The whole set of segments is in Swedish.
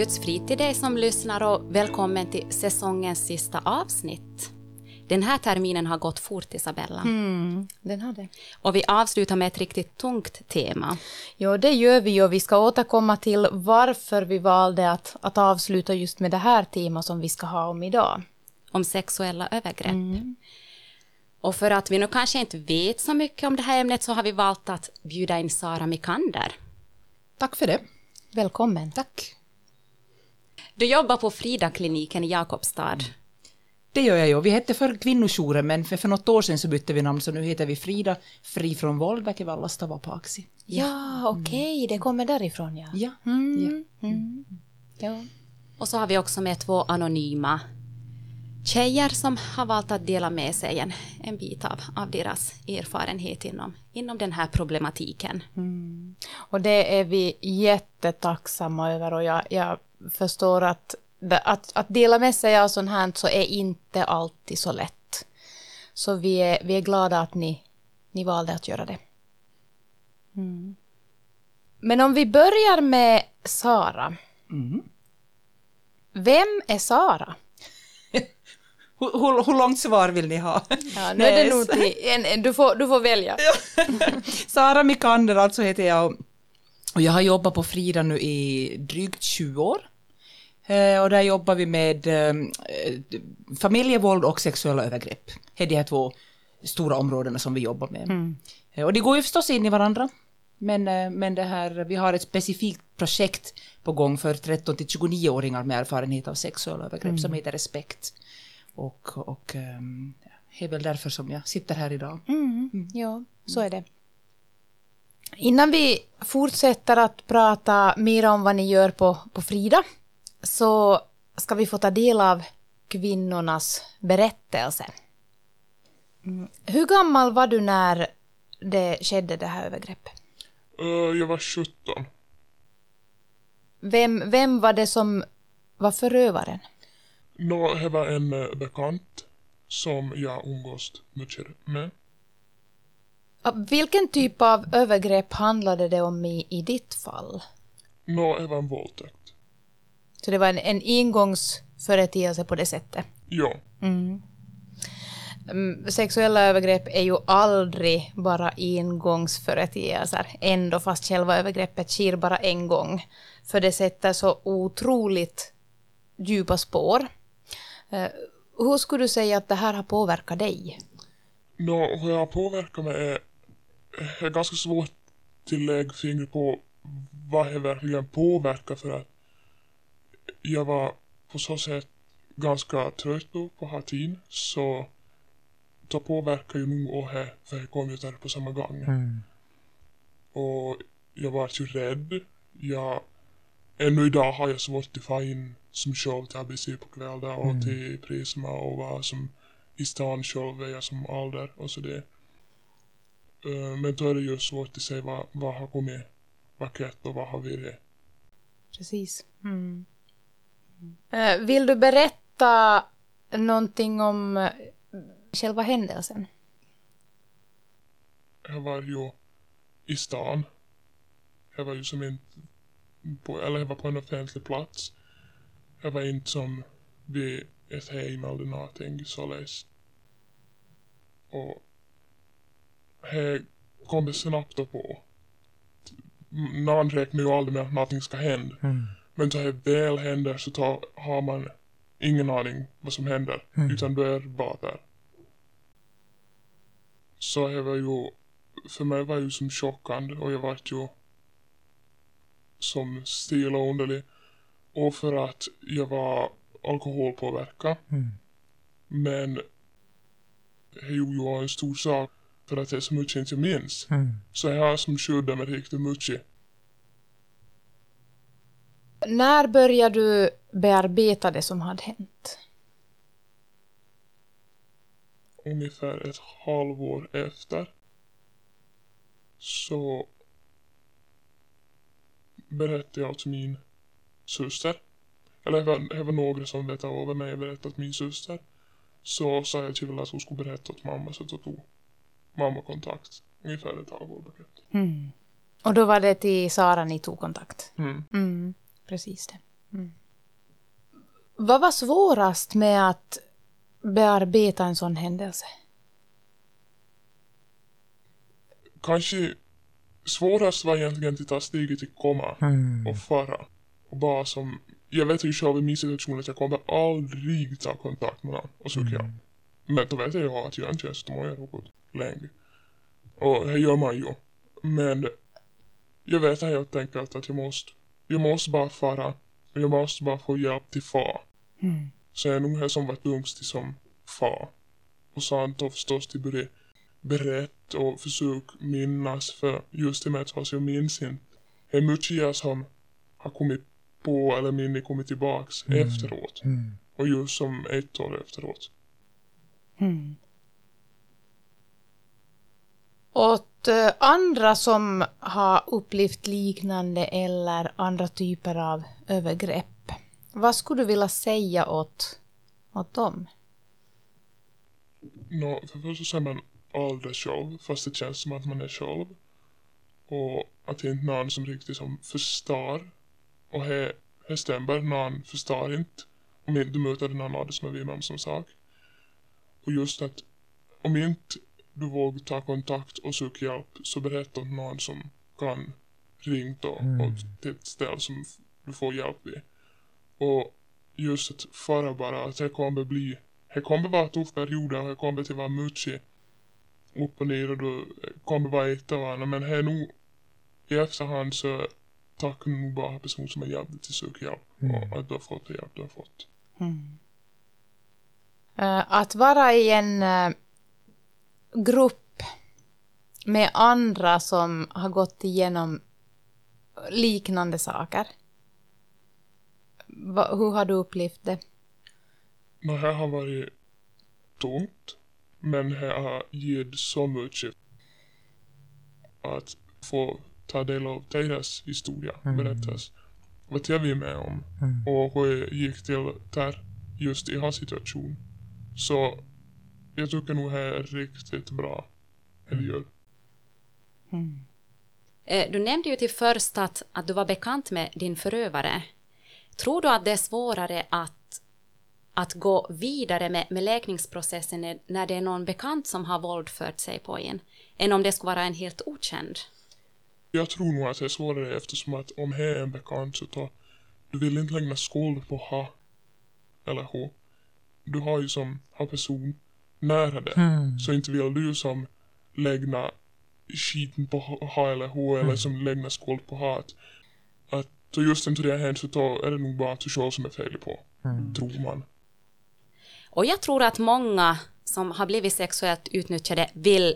Guds frid till dig som lyssnar och välkommen till säsongens sista avsnitt. Den här terminen har gått fort, Isabella. Mm, den har det. Och vi avslutar med ett riktigt tungt tema. Ja, det gör vi och vi ska återkomma till varför vi valde att, att avsluta just med det här temat som vi ska ha om idag. Om sexuella övergrepp. Mm. Och för att vi nu kanske inte vet så mycket om det här ämnet så har vi valt att bjuda in Sara Mikander. Tack för det. Välkommen. Tack. Du jobbar på Frida-kliniken i Jakobstad. Det gör jag ju. Vi hette för kvinnojouren, men för, för något år sedan så bytte vi namn, så nu heter vi Frida Fri från våld, Väkivalla Stavapaksi. Ja, okej, okay. det kommer därifrån ja. Ja. Mm. ja. Mm. ja. Och så har vi också med två anonyma tjejer som har valt att dela med sig en, en bit av, av deras erfarenhet inom, inom den här problematiken. Mm. Och det är vi jättetacksamma över och jag, jag förstår att, att, att dela med sig av sånt här så är inte alltid så lätt. Så vi är, vi är glada att ni, ni valde att göra det. Mm. Men om vi börjar med Sara. Mm. Vem är Sara? Hur, hur, hur, långt svar vill ni ha? Ja, nu är det nog till, en, en, du, får, du får välja. Sara Mikander alltså heter jag och jag har jobbat på Frida nu i drygt 20 år. Eh, och där jobbar vi med eh, familjevåld och sexuella övergrepp. Det är de här två stora områdena som vi jobbar med. Mm. Eh, och det går ju förstås in i varandra. Men, men det här, vi har ett specifikt projekt på gång för 13 till 29-åringar med erfarenhet av sexuella övergrepp mm. som heter Respekt. Och, och um, det är väl därför som jag sitter här idag. Mm, mm. Ja, så är det. Innan vi fortsätter att prata mer om vad ni gör på, på Frida så ska vi få ta del av kvinnornas berättelse. Mm. Hur gammal var du när det skedde det här övergreppet? Uh, jag var 17. Vem, vem var det som var förövaren? Nå, det var en uh, bekant som jag umgås mycket med. Vilken typ av övergrepp handlade det om i, i ditt fall? Nå, det var en våldtäkt. Så det var en, en engångsföreteelse på det sättet? Ja. Mm. mm. Sexuella övergrepp är ju aldrig bara engångsföreteelser, ändå fast själva övergreppet sker bara en gång. För det sätter så otroligt djupa spår. Uh, hur skulle du säga att det här har påverkat dig? Nå, hur det har påverkat mig är, är ganska svårt att lägga fingret på vad det verkligen påverkar för att jag var på så sätt ganska trött på att ha tid så det påverkar ju nog och här för jag kom ju där på samma gång. Mm. Och jag var ju rädd. Jag, ännu idag har jag svårt att få in som show till ABC på kvällar och mm. till Prisma och vara som i stan själv är jag som ålder och så det. Uh, men då är det ju svårt att säga vad, vad har kommit vackert och vad har varit. Precis. Mm. Eh, vill du berätta någonting om eh, själva händelsen? Jag var ju i stan. Jag var ju som inte på, eller jag var på en offentlig plats. Jag var inte som vid ett hem eller någonting således. Och det kom snabbt på. Någon räknar ju aldrig med att någonting ska hända. Mm. Men när det väl händer så tar, har man ingen aning vad som händer. Mm. Utan du är bara där. Så det var ju, för mig var det ju som chockande och jag var ju som stel och underlig. Och för att jag var alkoholpåverkad. Mm. Men det gjorde ju en stor sak för att det är så mycket inte jag minns. Mm. Så jag har som skyddat mig riktigt mycket. När började du bearbeta det som hade hänt? Ungefär ett halvår efter så berättade jag till min syster. Eller det var, det var några som vetade över mig berättade till min syster. Så sa jag till henne att hon skulle berätta till mamma så då tog mamma kontakt. Ungefär ett halvår bakåt. Mm. Och då var det till Sara ni tog kontakt? Mm. mm precis det. Vad var svårast med att bearbeta en sån händelse? Kanske svårast var egentligen att ta steget till komma och fara. Och bara som, jag vet ju själv i min situation att jag kommer aldrig ta kontakt med någon och söka hjälp. Men då vet jag ju att jag är en tjänst, då må jag något länge. Och det gör man ju. Men jag vet helt enkelt att jag måste, jag måste bara fara. Jag måste bara få hjälp till far. Så jag är nog här som varit yngst som far. Och sen då förstås till börja berätta och försök minnas för just det med att jag minns inte. Är mycket jag som har kommit på eller minne kommit tillbaks efteråt. Och just som ett år efteråt. Åt eh, andra som har upplevt liknande eller andra typer av övergrepp, vad skulle du vilja säga åt, åt dem? Nå, för först så är man aldrig själv, fast det känns som att man är själv. Och att det inte är någon som riktigt som förstår. Och det stämmer, någon förstår inte. Om inte du möter någon annan som är vid om som sak. Och just att om inte du vågar ta kontakt och söka hjälp så berätta åt någon som kan ringa då och till ett ställe som du får hjälp vid. Och just att fara bara att det kommer bli, det kommer vara tuffa perioder och det kommer till vara mycket upp och ner och du kommer vara ett av andra men det är nog i efterhand så tackar nog bara person som har hjälpt dig till söka hjälp. Och att du har fått det hjälp du har fått. Eh, Att vara i en eh, grupp med andra som har gått igenom liknande saker. Va, hur har du upplevt det? Det här har varit tungt men det har gett så mycket att få ta del av deras historia, berättas. Vad jag vi med om och hur jag gick till där just i hans situation. Så jag tycker nog det är riktigt bra. Eller gör. Eh, Du nämnde ju till först att, att du var bekant med din förövare. Tror du att det är svårare att, att gå vidare med, med läkningsprocessen när, när det är någon bekant som har våldfört sig på en, än om det skulle vara en helt okänd? Jag tror nog att det är svårare eftersom att om det är en bekant så tar du vill inte lägga skuld på ha eller hon. Du har ju som har person nära dig. Så inte vill du som lägga skiten på ha eller hon eller som lägga skuld på hat. Att då just inte det har hänt så då är det nog bara att du själv som är fel på. Tror man. Och jag tror att många som har blivit sexuellt utnyttjade vill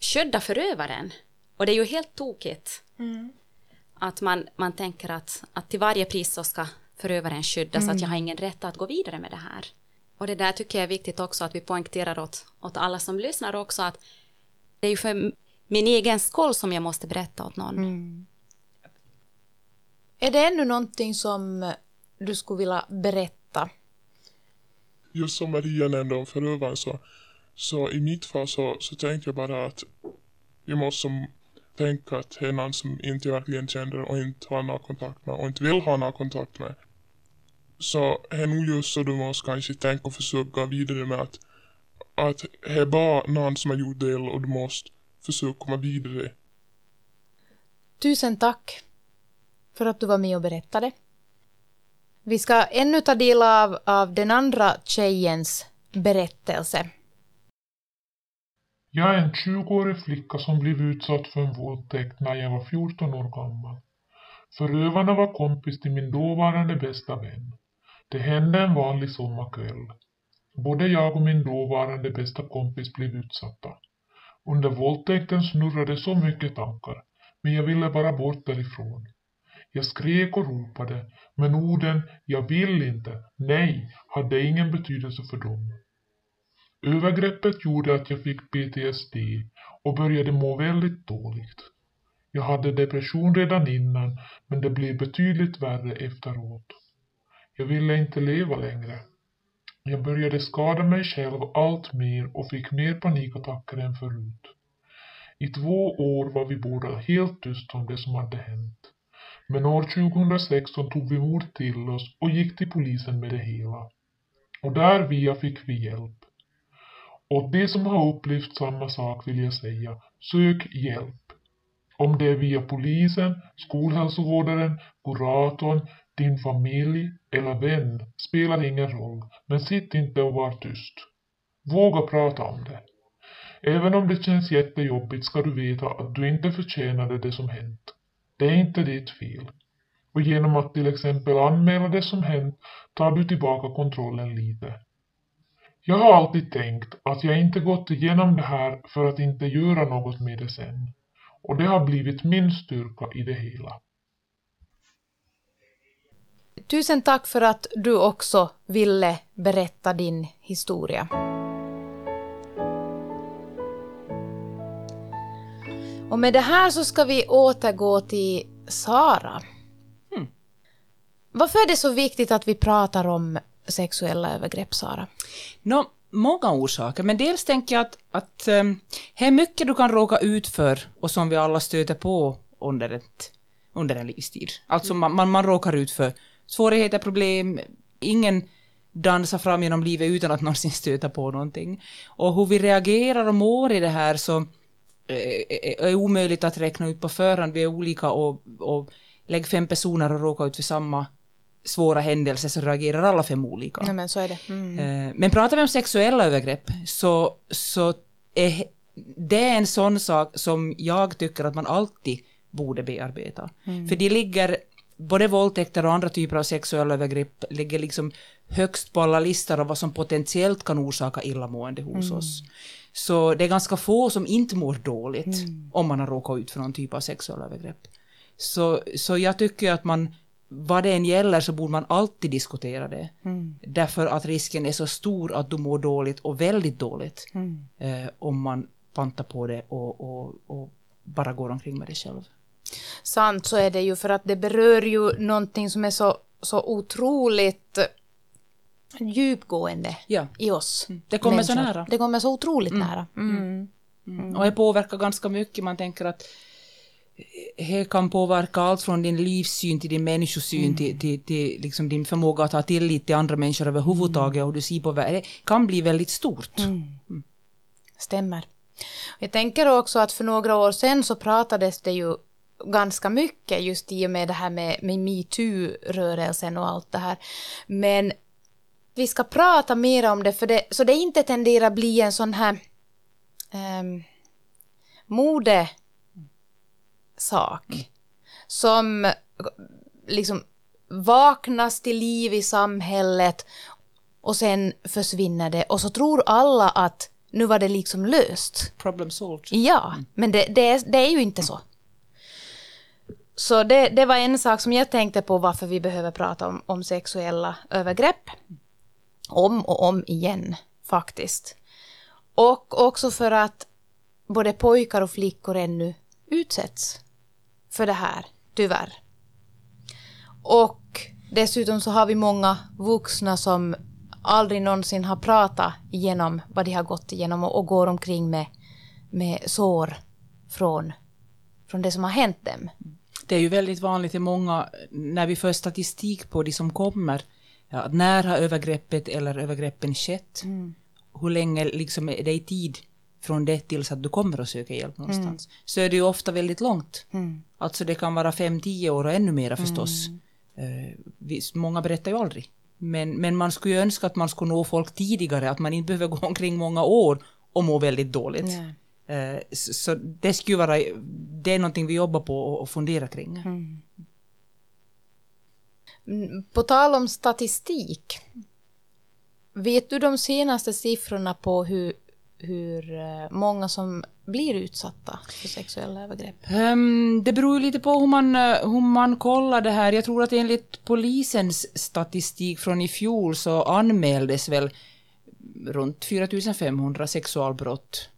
skydda förövaren. Och det är ju helt tokigt. Att man, man tänker att, att till varje pris så ska förövaren skyddas, att jag har ingen rätt att gå vidare med det här. Och det där tycker jag är viktigt också att vi poängterar åt, åt alla som lyssnar också att det är ju för min egen skull som jag måste berätta åt någon. Är det ännu någonting som du skulle vilja berätta? just som Maria nämnde om förövaren så, så i mitt fall så, så tänkte jag bara att jag måste som tänka att det är någon som inte verkligen känner och inte har någon kontakt med och inte vill ha någon kontakt med. Så det är nog just så du måste kanske tänka och försöka vidare med att, att det är bara någon som har gjort del och du måste försöka komma vidare. Tusen tack för att du var med och berättade. Vi ska ännu ta del av, av den andra tjejens berättelse. Jag är en 20-årig flicka som blev utsatt för en våldtäkt när jag var 14 år gammal. Förövarna var kompis till min dåvarande bästa vän. Det hände en vanlig sommarkväll. Både jag och min dåvarande bästa kompis blev utsatta. Under våldtäkten snurrade så mycket tankar, men jag ville bara bort därifrån. Jag skrek och ropade, men orden ”jag vill inte”, ”nej” hade ingen betydelse för dem. Övergreppet gjorde att jag fick PTSD och började må väldigt dåligt. Jag hade depression redan innan, men det blev betydligt värre efteråt. Jag ville inte leva längre. Jag började skada mig själv allt mer och fick mer panikattacker än förut. I två år var vi båda helt tysta om det som hade hänt. Men år 2016 tog vi mod till oss och gick till polisen med det hela. Och där via fick vi hjälp. Och de som har upplevt samma sak vill jag säga, sök hjälp. Om det är via polisen, skolhälsovårdaren, kuratorn, din familj eller vän spelar ingen roll, men sitt inte och var tyst. Våga prata om det. Även om det känns jättejobbigt ska du veta att du inte förtjänade det som hänt. Det är inte ditt fel. Och genom att till exempel anmäla det som hänt tar du tillbaka kontrollen lite. Jag har alltid tänkt att jag inte gått igenom det här för att inte göra något med det sen. Och det har blivit min styrka i det hela. Tusen tack för att du också ville berätta din historia. Och med det här så ska vi återgå till Sara. Mm. Varför är det så viktigt att vi pratar om sexuella övergrepp, Sara? Nå, många orsaker, men dels tänker jag att, att um, det är mycket du kan råka ut för och som vi alla stöter på under, ett, under en livstid. Alltså man, man, man råkar ut för svårigheter, problem, ingen dansar fram genom livet utan att någonsin stöta på någonting. Och hur vi reagerar och mår i det här så eh, är omöjligt att räkna ut på förhand. Vi är olika och, och lägg fem personer och råkar ut för samma svåra händelser så reagerar alla fem olika. Ja, men så är det. Mm. Eh, Men pratar vi om sexuella övergrepp så, så är det är en sån sak som jag tycker att man alltid borde bearbeta. För de ligger, både våldtäkter och andra typer av sexuella övergrepp ligger liksom högst på alla listor av vad som potentiellt kan orsaka illamående hos oss. Så det är ganska få som inte mår dåligt om man har råkat ut för någon typ av sexuella övergrepp. Så, så jag tycker att man, vad det än gäller så borde man alltid diskutera det. Därför att risken är så stor att du mår dåligt och väldigt dåligt eh, om man pantar på det och, och, och bara går omkring med det själv. Sant, så är det ju för att det berör ju någonting som är så, så otroligt djupgående Ja. i oss. Det kommer så människor. nära. Det kommer så otroligt nära. Mm. Och det påverkar ganska mycket. Man tänker att det kan påverka allt från din livssyn till din människosyn till, till, till liksom din förmåga att ha tillit till andra människor överhuvudtaget och du ser på världen. Det kan bli väldigt stort. Stämmer. Jag tänker också att för några år sedan så pratades det ju ganska mycket just i och med det här med, med metoo-rörelsen och allt det här. Men vi ska prata mer om det, för det så det inte tenderar bli en sån här um, modesak som liksom vaknas till liv i samhället och sen försvinner det och så tror alla att nu var det liksom löst. Problem solved. Ja, men det, det, är, det är ju inte så. Så det, det var en sak som jag tänkte på varför vi behöver prata om, om sexuella övergrepp. Om och om igen, faktiskt. Och också för att både pojkar och flickor ännu utsätts för det här, tyvärr. Och dessutom så har vi många vuxna som aldrig någonsin har pratat igenom vad de har gått igenom och, och går omkring med, med sår från, från det som har hänt dem. Det är ju väldigt vanligt i många, när vi för statistik på de som kommer, ja, när har övergreppet eller övergreppen skett? Hur länge liksom är det i tid från det tills att du kommer och söker hjälp någonstans? Så är det ju ofta väldigt långt. Alltså det kan vara fem, tio år och ännu mera förstås. Eh, visst, många berättar ju aldrig. Men, men man skulle ju önska att man skulle nå folk tidigare, att man inte behöver gå omkring många år och må väldigt dåligt. Ja. Eh, Så det skulle vara, det är någonting vi jobbar på och- funderar kring. Mm, På tal om statistik. Vet du de senaste siffrorna på hur, hur eh, många som blir utsatta för sexuella övergrepp? Ehm, det beror ju lite på hur man, eh, hur man kollar det här. Jag tror att enligt polisens statistik från i fjol så anmäldes väl runt 4500 sexualbrott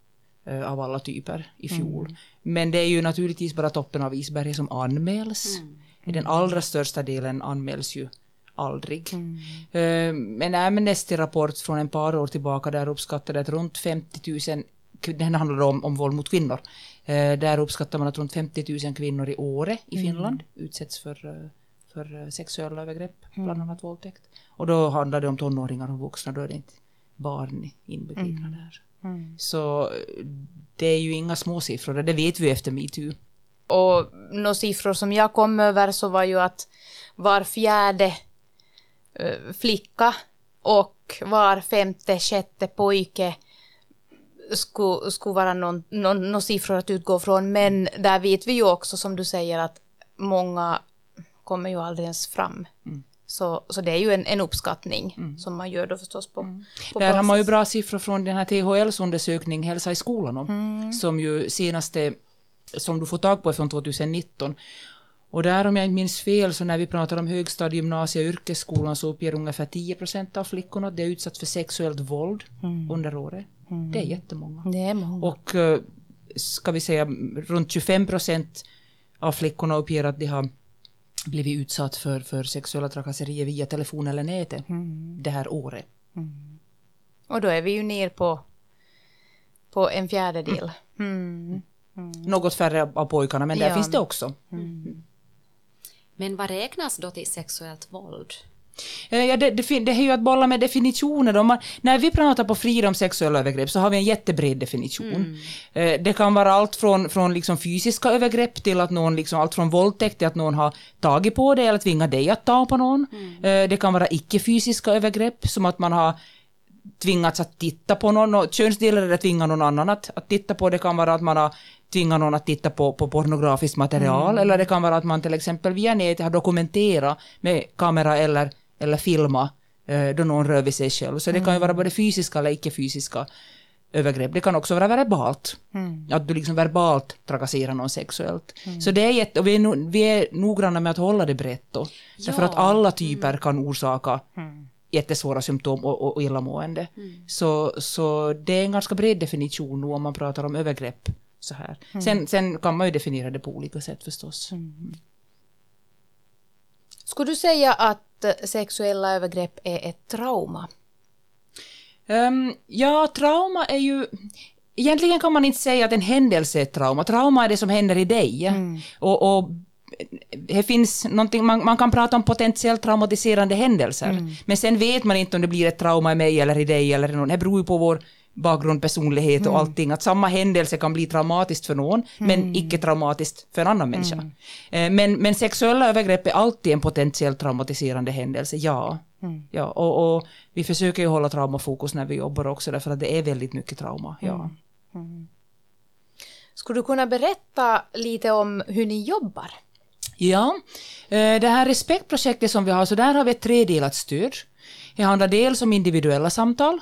av alla typer i fjol. Men det är ju naturligtvis bara toppen av isberget som anmäls. Den allra största delen anmäls ju aldrig. Eh, Men Amnesty-rapport från en par år tillbaka där uppskattade att runt 50 000 den handlar om, om våld mot kvinnor. Eh, där uppskattar man att runt 50 000 kvinnor i Åre i Finland utsätts för, eh, för eh, sexuella övergrepp, bland annat våldtäkt. Och då handlar det om tonåringar och vuxna, då är det inte barn inbegripna där. Så eh, det är ju inga små siffror, det vet vi efter metoo. Och några siffror som jag kom över så var ju att var fjärde eh, flicka och var femte, sjätte pojke skulle, skulle vara någon, någon, någon siffror att utgå från. Men där vet vi ju också som du säger att många kommer ju aldrig ens fram. Så, så det är ju en, en uppskattning som man gör då förstås på, på Där har man ju bra siffror från den här THLs undersökning Hälsa i skolan om, Mm. som ju senaste, som du får tag på är från 2019. Och där om jag inte minns fel, så när vi pratar om högstadie, gymnasie och yrkesskolan så uppger ungefär 10 procent av flickorna att de är utsatt för sexuellt våld Mm. under året. Det är jättemånga. Det är många. Och eh, ska vi säga runt 25 procent av flickorna uppger att de har blivit utsatt för, för sexuella trakasserier via telefon eller nätet det här året. Och då är vi ju ner på, på en fjärdedel. Mm. Något färre av pojkarna, men där Ja. finns det också. Men vad räknas då till sexuellt våld? Eh, Ja, det, det, det är ju att bolla med definitioner. Man, när vi pratar på Frida om sexuella övergrepp så har vi en jättebred definition. Eh, Det kan vara allt från, från liksom fysiska övergrepp till att någon, liksom, allt från våldtäkt till att någon har tagit på dig eller tvingat dig att ta på någon. Eh, Det kan vara icke-fysiska övergrepp som att man har tvingats att titta på någon, och könsdelar eller tvinga någon annan att, att titta på. Det kan vara att man har tvingat någon att titta på, på pornografiskt material, eller det kan vara att man till exempel via nätet har dokumenterat med kamera eller, eller filma eh, då någon rör vid sig själv. Så det kan ju vara både fysiska eller icke-fysiska övergrepp. Det kan också vara verbalt. Att du liksom verbalt trakasserar någon sexuellt. Så det är jätte, och vi är, no, vi är noggranna med att hålla det brett då. Därför Ja. att alla typer kan orsaka jättesvåra symptom och, och illamående. Så, så det är en ganska bred definition nu om man pratar om övergrepp. Så här. Sen, sen kan man ju definiera det på olika sätt förstås. Skulle du säga att sexuella övergrepp är ett trauma? Ehm, ja, trauma är ju... Egentligen kan man inte säga att en händelse är ett trauma. Trauma är det som händer i dig. Och, och det finns någonting, man, man kan prata om potentiellt traumatiserande händelser. Men sen vet man inte om det blir ett trauma i mig eller i dig eller någon. Det beror ju på vår bakgrund, personlighet och allting. Att samma händelse kan bli traumatiskt för någon, men icke traumatiskt för en annan människa. Eh, Men, men sexuella övergrepp är alltid en potentiellt traumatiserande händelse, ja. ja och, och vi försöker ju hålla traumafokus när vi jobbar också, därför att det är väldigt mycket trauma, ja. Skulle du kunna berätta lite om hur ni jobbar? Ja, eh, det här respektprojektet som vi har, så där har vi ett tredelat stöd. Det handlar dels om individuella samtal,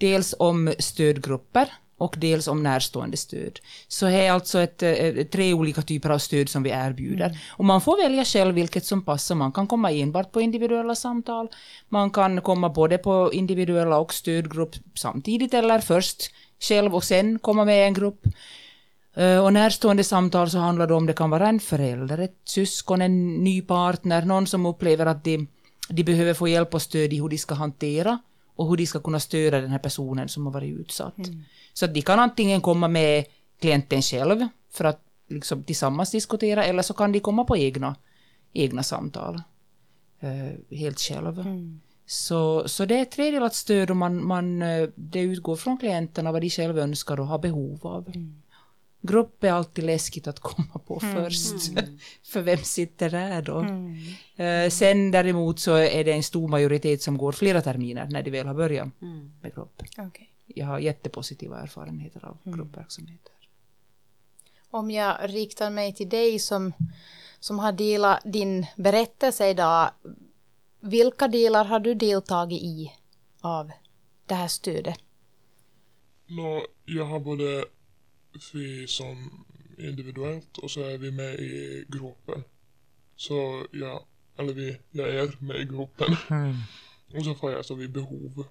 dels om stödgrupper och dels om närstående stöd. Så det är alltså ett, eh, tre olika typer av stöd som vi erbjuder. Och man får välja själv vilket som passar. Man kan komma enbart på individuella samtal, man kan komma både på individuella och stödgrupp samtidigt eller först själv och sen komma med en grupp. Eh, Och närstående samtal så handlar det om, det kan vara en förälder, ett syskon, en ny partner, någon som upplever att de, de behöver få hjälp och stöd i hur de ska hantera och hur de ska kunna stödja den här personen som har varit utsatt. Så att de kan antingen komma med klienten själv för att liksom tillsammans diskutera eller så kan de komma på egna, egna samtal. eh, helt själv. Så, så det är tredelat stöd och man, man, eh, det utgår från klienterna vad de själva önskar och har behov av. Grupp är alltid läskigt att komma på först. För vem sitter där då? Eh, sen däremot så är det en stor majoritet som går flera terminer när de väl har börjat med grupp. Okej. Jag har jättepositiva erfarenheter av gruppverksamheter. Om jag riktar mig till dig som, som har delat din berättelse idag. Vilka delar har du deltagit i av det här stödet? Nå, jag har både vi som individuellt och så är vi med i gruppen. Så jag, eller vi, jag är med i gruppen. Och så får jag så vid behov.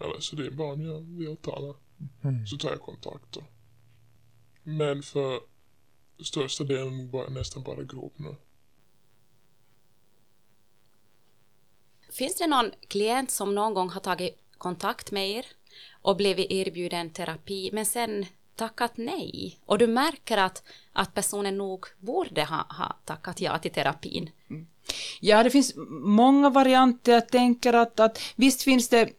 Eller så det är bara om jag vill tala. Så tar jag kontakt då. Men för största delen bara, nästan bara grupp nu. Finns det någon klient som någon gång har tagit kontakt med er och blivit erbjuden terapi men sen tackat nej. Och du märker att, att personen nog borde ha, ha tackat ja till terapin. Ja, det finns många varianter. Jag tänker att, att visst finns det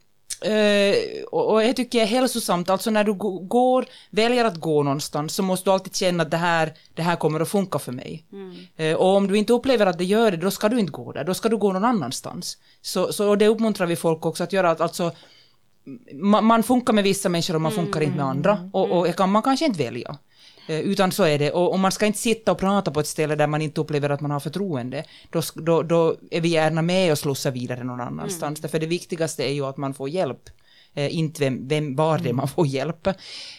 Uh, och jag tycker det är hälsosamt, alltså när du går, väljer att gå någonstans så måste du alltid känna att det här, det här kommer att funka för mig. Mm. Uh, och om du inte upplever att det gör det, då ska du inte gå där, då ska du gå någon annanstans. Så, så det uppmuntrar vi folk också att göra, att alltså man, man funkar med vissa människor och man funkar mm. inte med andra. Och, och kan, man kanske inte välja. Eh, utan så är det. Och, och, man ska inte sitta och prata på ett ställe där man inte upplever att man har förtroende. Då, då, då är vi gärna med och slussar vidare någon annanstans. Mm. Därför det viktigaste är ju att man får hjälp. Eh, inte vem, vem, var det mm. man får hjälp.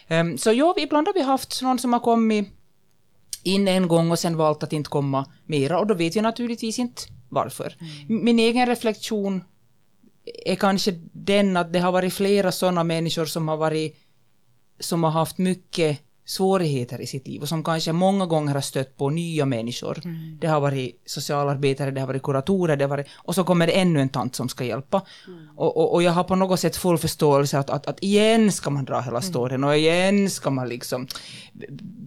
Um, så ja, ibland har vi haft någon som har kommit in en gång och sen valt att inte komma mera och då vet jag naturligtvis inte varför. Mm. Min egen reflektion är kanske den att det har varit flera sådana människor som har varit som har haft mycket svårigheter i sitt liv och som kanske många gånger har stött på nya människor. Mm. Det har varit socialarbetare, det har varit kuratorer, det har varit, och så kommer det ännu en tant som ska hjälpa. Mm. Och, och, och, jag har på något sätt full förståelse att, att, att igen ska man dra hela mm. storyn och igen ska man liksom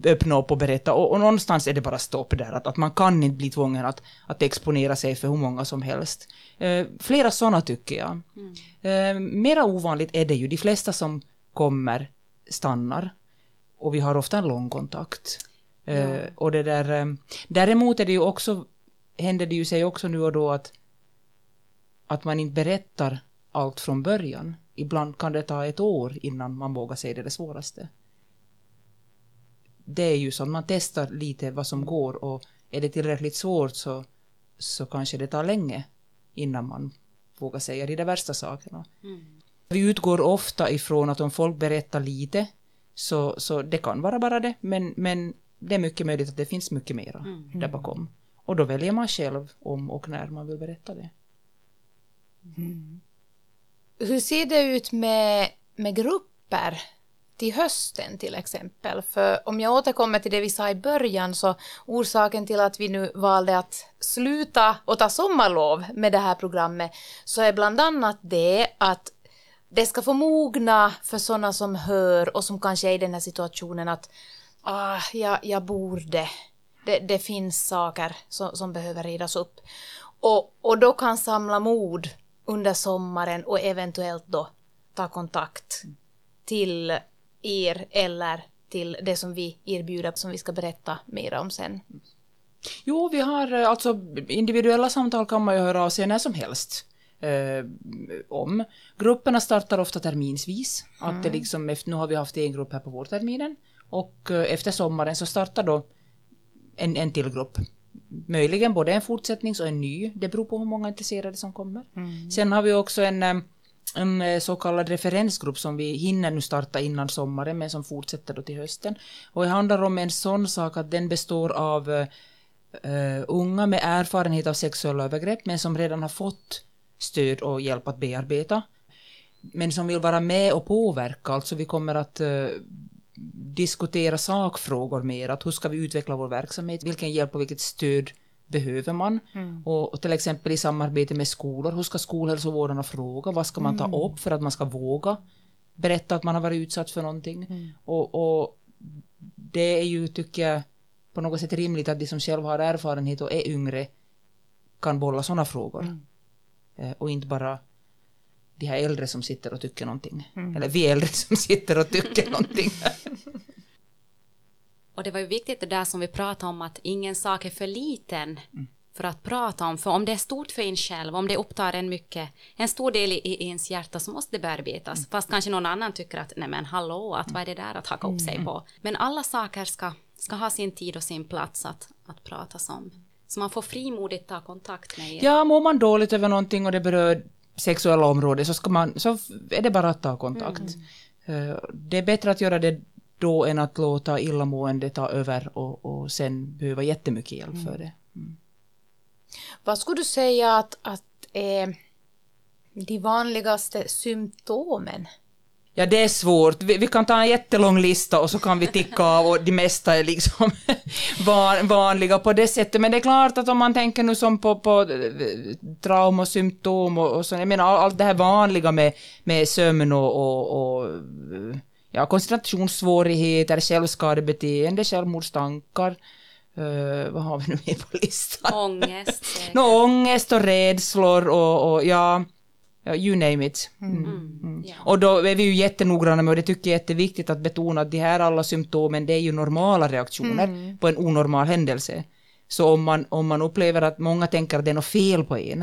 öppna upp och berätta och, och någonstans är det bara stopp där, att, att man kan inte bli tvungen att, att exponera sig för hur många som helst. Eh, flera sådana tycker jag. Mm. Eh, mera ovanligt är det ju, de flesta som kommer stannar och vi har ofta en lång kontakt. Ja. Uh, och det där, däremot är det ju också, händer det ju sig också nu och då att, att man inte berättar allt från början. Ibland kan det ta ett år innan man vågar säga det, det svåraste. Det är ju så att man testar lite vad som går och är det tillräckligt svårt så, så kanske det tar länge innan man vågar säga de där värsta sakerna. Mm. Vi utgår ofta ifrån att om folk berättar lite så, så det kan vara bara det, men, men det är mycket möjligt att det finns mycket mera mm. där bakom. Och då väljer man själv om och när man vill berätta det. Mm. Hur ser det ut med, med grupper till hösten till exempel? För om jag återkommer till det vi sa i början så orsaken till att vi nu valde att sluta och ta sommarlov med det här programmet så är bland annat det att det ska få mogna för sådana som hör och som kanske är i den här situationen att ah, jag, jag borde. Det, det finns saker som, som behöver ridas upp. Och, och då kan samla mod under sommaren och eventuellt då ta kontakt till er eller till det som vi erbjuder som vi ska berätta mer om sen. Jo, vi har alltså individuella samtal kan man ju höra av sig när som helst eh, om. Grupperna startar ofta terminsvis. Mm. Att det mm. liksom, efter, nu har vi haft en grupp här på vårterminen och eh, efter sommaren så startar då en, en till grupp. Möjligen både en fortsättning och en ny. Det beror på hur många intresserade som kommer. Mm. Sen har vi också en, eh, en eh, så kallad referensgrupp som vi hinner nu starta innan sommaren men som fortsätter då till hösten. Och det handlar om en sån sak att den består av uh, unga med erfarenhet av sexuella övergrepp men som redan har fått stöd och hjälp att bearbeta. Men som vill vara med och påverka, alltså vi kommer att uh, diskutera sakfrågor mer, att hur ska vi utveckla vår verksamhet, vilken hjälp och vilket stöd behöver man? Mm. Och, och, till exempel i samarbete med skolor, hur ska skolhälsovårdarna fråga, vad ska man ta mm. upp för att man ska våga berätta att man har varit utsatt för någonting? Mm. Och, och, det är ju, tycker jag, på något sätt rimligt att de som själva har erfarenhet och är yngre kan bolla sådana frågor. Mm. Eh, och inte bara de här äldre som sitter och tycker någonting. Mm. Eller vi äldre som sitter och tycker någonting. Och det var ju viktigt det där som vi pratade om att ingen sak är för liten mm. för att prata om. För om det är stort för en själv, om det upptar en mycket, en stor del i, i ens hjärta så måste det bearbetas. Mm. Fast kanske någon annan tycker att nej men hallå, att vad är det där att haka upp sig mm. på. Men alla saker ska, ska ha sin tid och sin plats att, att pratas om. Så man får frimodigt ta kontakt med er. Ja, mår man dåligt över någonting och det berör sexuella området så, ska man, så är det bara att ta kontakt. Mm. Eh, det är bättre att göra det då än att låta illamående ta över och, och sen behöva jättemycket hjälp mm. för det. Mm. Vad skulle du säga att, att är de vanligaste symptomen Ja, det är svårt. Vi, vi, kan ta en jättelång lista och så kan vi ticka av och de mesta är liksom van, vanliga på det sättet. Men det är klart att om man tänker nu som på, på eh, traumasymptom och, och så, jag menar allt det här vanliga med, med sömn och, och, och ja, koncentrationssvårigheter, självskadebeteende, självmordstankar. Uh, vad har vi nu mer på listan? Ångest. no, ångest och rädslor och, och ja, you name it. Mm. Mm. Mm. Ja. Och då är vi ju jättenoggranna med, och det tycker jag är jätteviktigt att betona, att de här alla symptomen, det är ju normala reaktioner Mm. på en onormal händelse. Så om man, om man upplever att många tänker att det är något fel på en,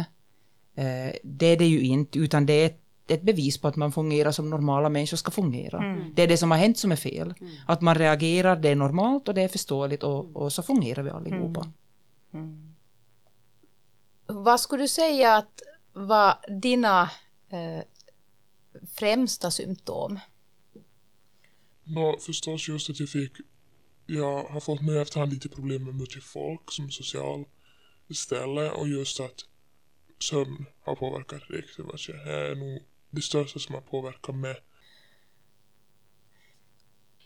eh, det är det ju inte, utan det är ett, ett bevis på att man fungerar som normala människor ska fungera. Mm. Det är det som har hänt som är fel. Att man reagerar, det är normalt och det är förståeligt och, och så fungerar vi allihopa. Vad skulle du säga att var dina eh, främsta symptom? Nå, förstås just att jag fick, jag har fått med efterhand lite problem med mycket folk som social ställe och just att sömn har påverkat riktigt mycket. Det är nog det största som har påverkat mig.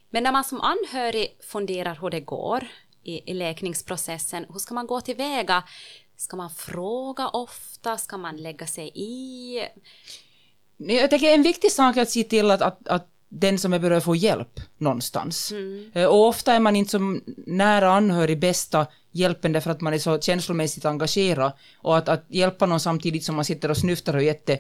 Men när man som anhörig funderar hur det går i, i läkningsprocessen, hur ska man gå tillväga? Ska man fråga ofta? Ska man lägga sig i? Jag tänker en viktig sak är att se till att, att, att den som är berörd får hjälp någonstans. Eh, Och ofta är man inte som nära anhörig bästa hjälpen därför att man är så känslomässigt engagerad. Och att, att hjälpa någon samtidigt som man sitter och snyftar och är jätte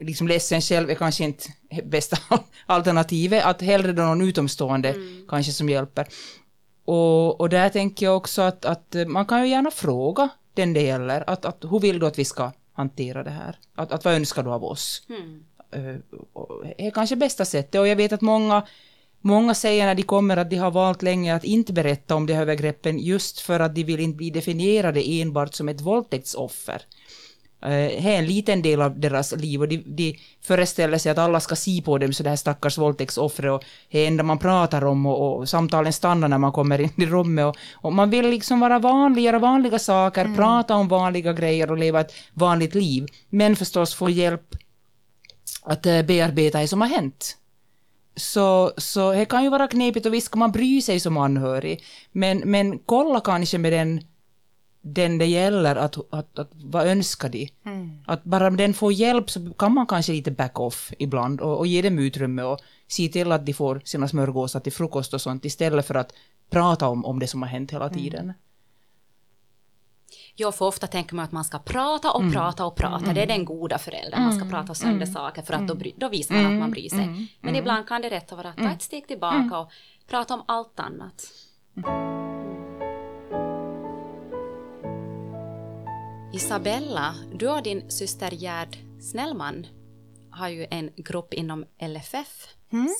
liksom ledsen själv är kanske inte bästa alternativet. Att hellre då någon utomstående kanske som hjälper. Och, och där tänker jag också att, att eh, man kan ju gärna fråga den det gäller. Att, att hur vill du att vi ska hantera det här? Att, att vad önskar du av oss? Eh, och Det är kanske bästa sättet och jag vet att många, många säger när de kommer att de har valt länge att inte berätta om de här övergreppen just för att de vill inte bli definierade enbart som ett våldtäktsoffer. Eh, Det är en liten del av deras liv och de, de föreställer sig att alla ska se på dem så det här stackars våldtäktsoffret och det enda man pratar om och, och samtalen stannar när man kommer in i rummet och, och man vill liksom vara vanlig, göra vanliga saker, prata om vanliga grejer och leva ett vanligt liv. Men förstås få hjälp att eh, bearbeta det som har hänt. Så, så det kan ju vara knepigt och visst ska man bry sig som anhörig, men, men kolla kanske med den, den det gäller att, att, att vad önskar de? Att bara den får hjälp så kan man kanske lite back off ibland och, och ge dem utrymme och se till att de får sina smörgåsar till frukost och sånt istället för att prata om, om det som har hänt hela tiden. Jag får ofta tänka mig att man ska prata och prata och prata. Det är den goda föräldern. Man ska prata sönder saker för att då, bry, då visar man att man bryr sig. Men ibland kan det rätt vara att ta ett steg tillbaka och prata om allt annat. Isabella, du och din syster Gerd Snellman har ju en grupp inom LFF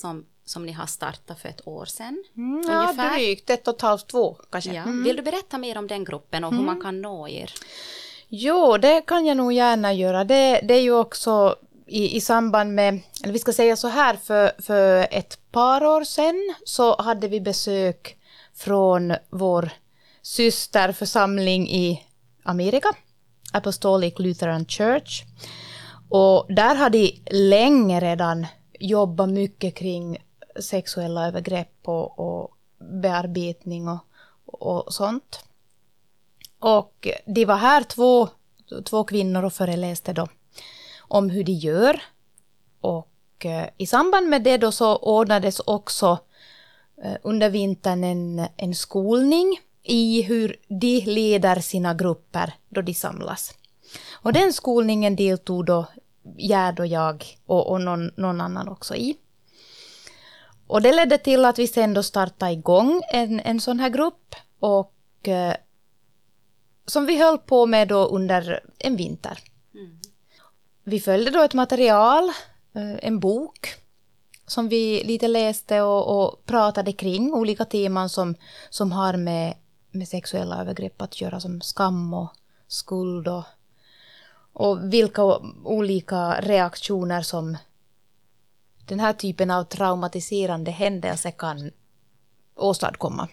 som, som ni har startat för ett år sedan. Mm, ja, drygt ett och ett halvt, två kanske. Ja. Vill du berätta mer om den gruppen och hur man kan nå er? Jo, det kan jag nog gärna göra. Det, det är ju också i, i samband med, eller vi ska säga så här, för, för ett par år sedan så hade vi besök från vår systerförsamling i Amerika, Apostolic Lutheran Church. Och där har de länge redan jobbat mycket kring sexuella övergrepp och, och bearbetning och, och sånt. Och de var här två, två kvinnor och föreläste då om hur de gör. Och eh, i samband med det då så ordnades också eh, under vintern en, en skolning i hur de leder sina grupper då de samlas. Och den skolningen deltog då Gerd och jag och, och någon, någon annan också i. Och det ledde till att vi sen då startade igång en, en sån här grupp och eh, som vi höll på med då under en vinter. Vi följde då ett material, eh, en bok, som vi lite läste och, och pratade kring, olika teman som, som har med, med sexuella övergrepp att göra, som skam och skuld och, och vilka olika reaktioner som den här typen av traumatiserande händelse kan åstadkomma.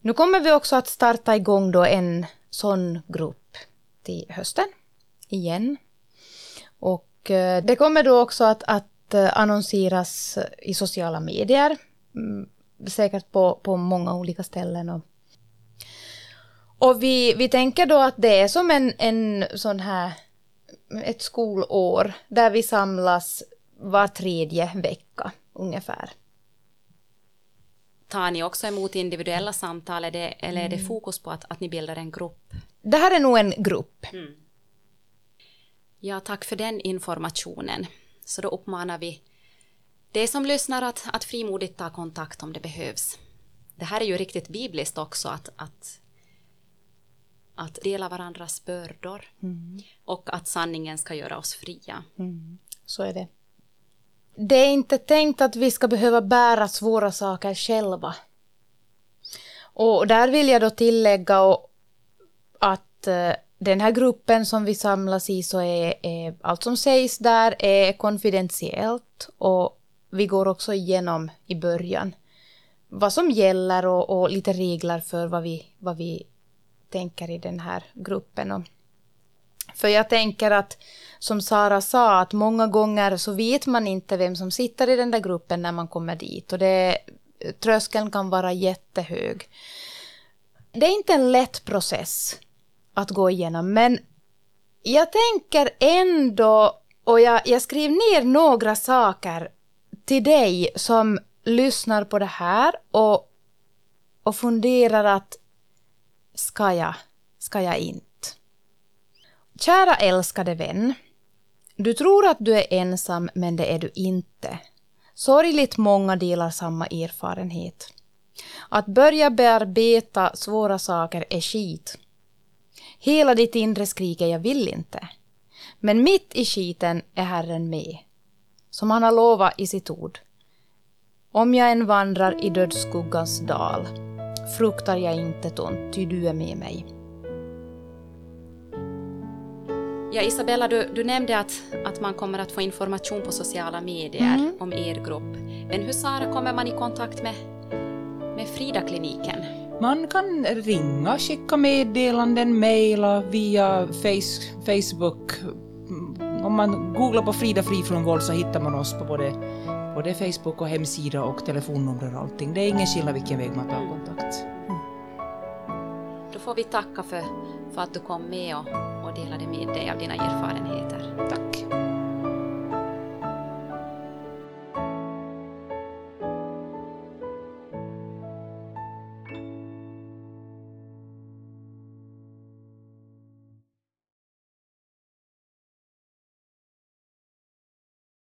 Nu kommer vi också att starta igång då en sån grupp till hösten igen. Och eh, det kommer då också att, att eh, annonseras i sociala medier. Mm, Mm, säkert på, på många olika ställen. Och, och vi, vi tänker då att det är som en, en sån här, ett skolår där vi samlas var tredje vecka ungefär. Tar ni också emot individuella samtal det, eller är det fokus på att, att ni bildar en grupp? Det här är nog en grupp. Ja, tack för den informationen. Så då uppmanar vi de som lyssnar att, att frimodigt ta kontakt om det behövs. Det här är ju riktigt bibliskt också, att, att, att dela varandras bördor och att sanningen ska göra oss fria. Så är det. Det är inte tänkt att vi ska behöva bära svåra saker själva. Och där vill jag då tillägga att eh, den här gruppen som vi samlas i så är, är allt som sägs där är konfidentiellt och vi går också igenom i början vad som gäller och, och lite regler för vad vi, vad vi tänker i den här gruppen. Och för jag tänker att, som Sara sa, att många gånger så vet man inte vem som sitter i den där gruppen när man kommer dit. Och det, tröskeln kan vara jättehög. Det är inte en lätt process att gå igenom, men jag tänker ändå, och jag, jag skrev ner några saker till dig som lyssnar på det här och, och funderar att ska jag, ska jag inte? Kära älskade vän. Du tror att du är ensam, men det är du inte. Sorgligt många delar samma erfarenhet. Att börja bearbeta svåra saker är skit. Hela ditt inre skriker jag vill inte. Men mitt i skiten är Herren med. Som han har lovat i sitt ord. Om jag än vandrar i dödsskuggans dal fruktar jag inte ont, ty du är med mig. Ja, Isabella, du, du nämnde att, att man kommer att få information på sociala medier om er grupp. Men hur, Sara, kommer man i kontakt med, med Frida-kliniken? Man kan ringa, skicka meddelanden, mejla via face, Facebook. Om man googlar på Frida fri från våld så hittar man oss på både, både Facebook och hemsida och telefonnummer och allting. Det är ingen skillnad vilken väg man tar kontakt. Då får vi tacka för, för att du kom med och, och delade med dig av dina erfarenheter. Tack.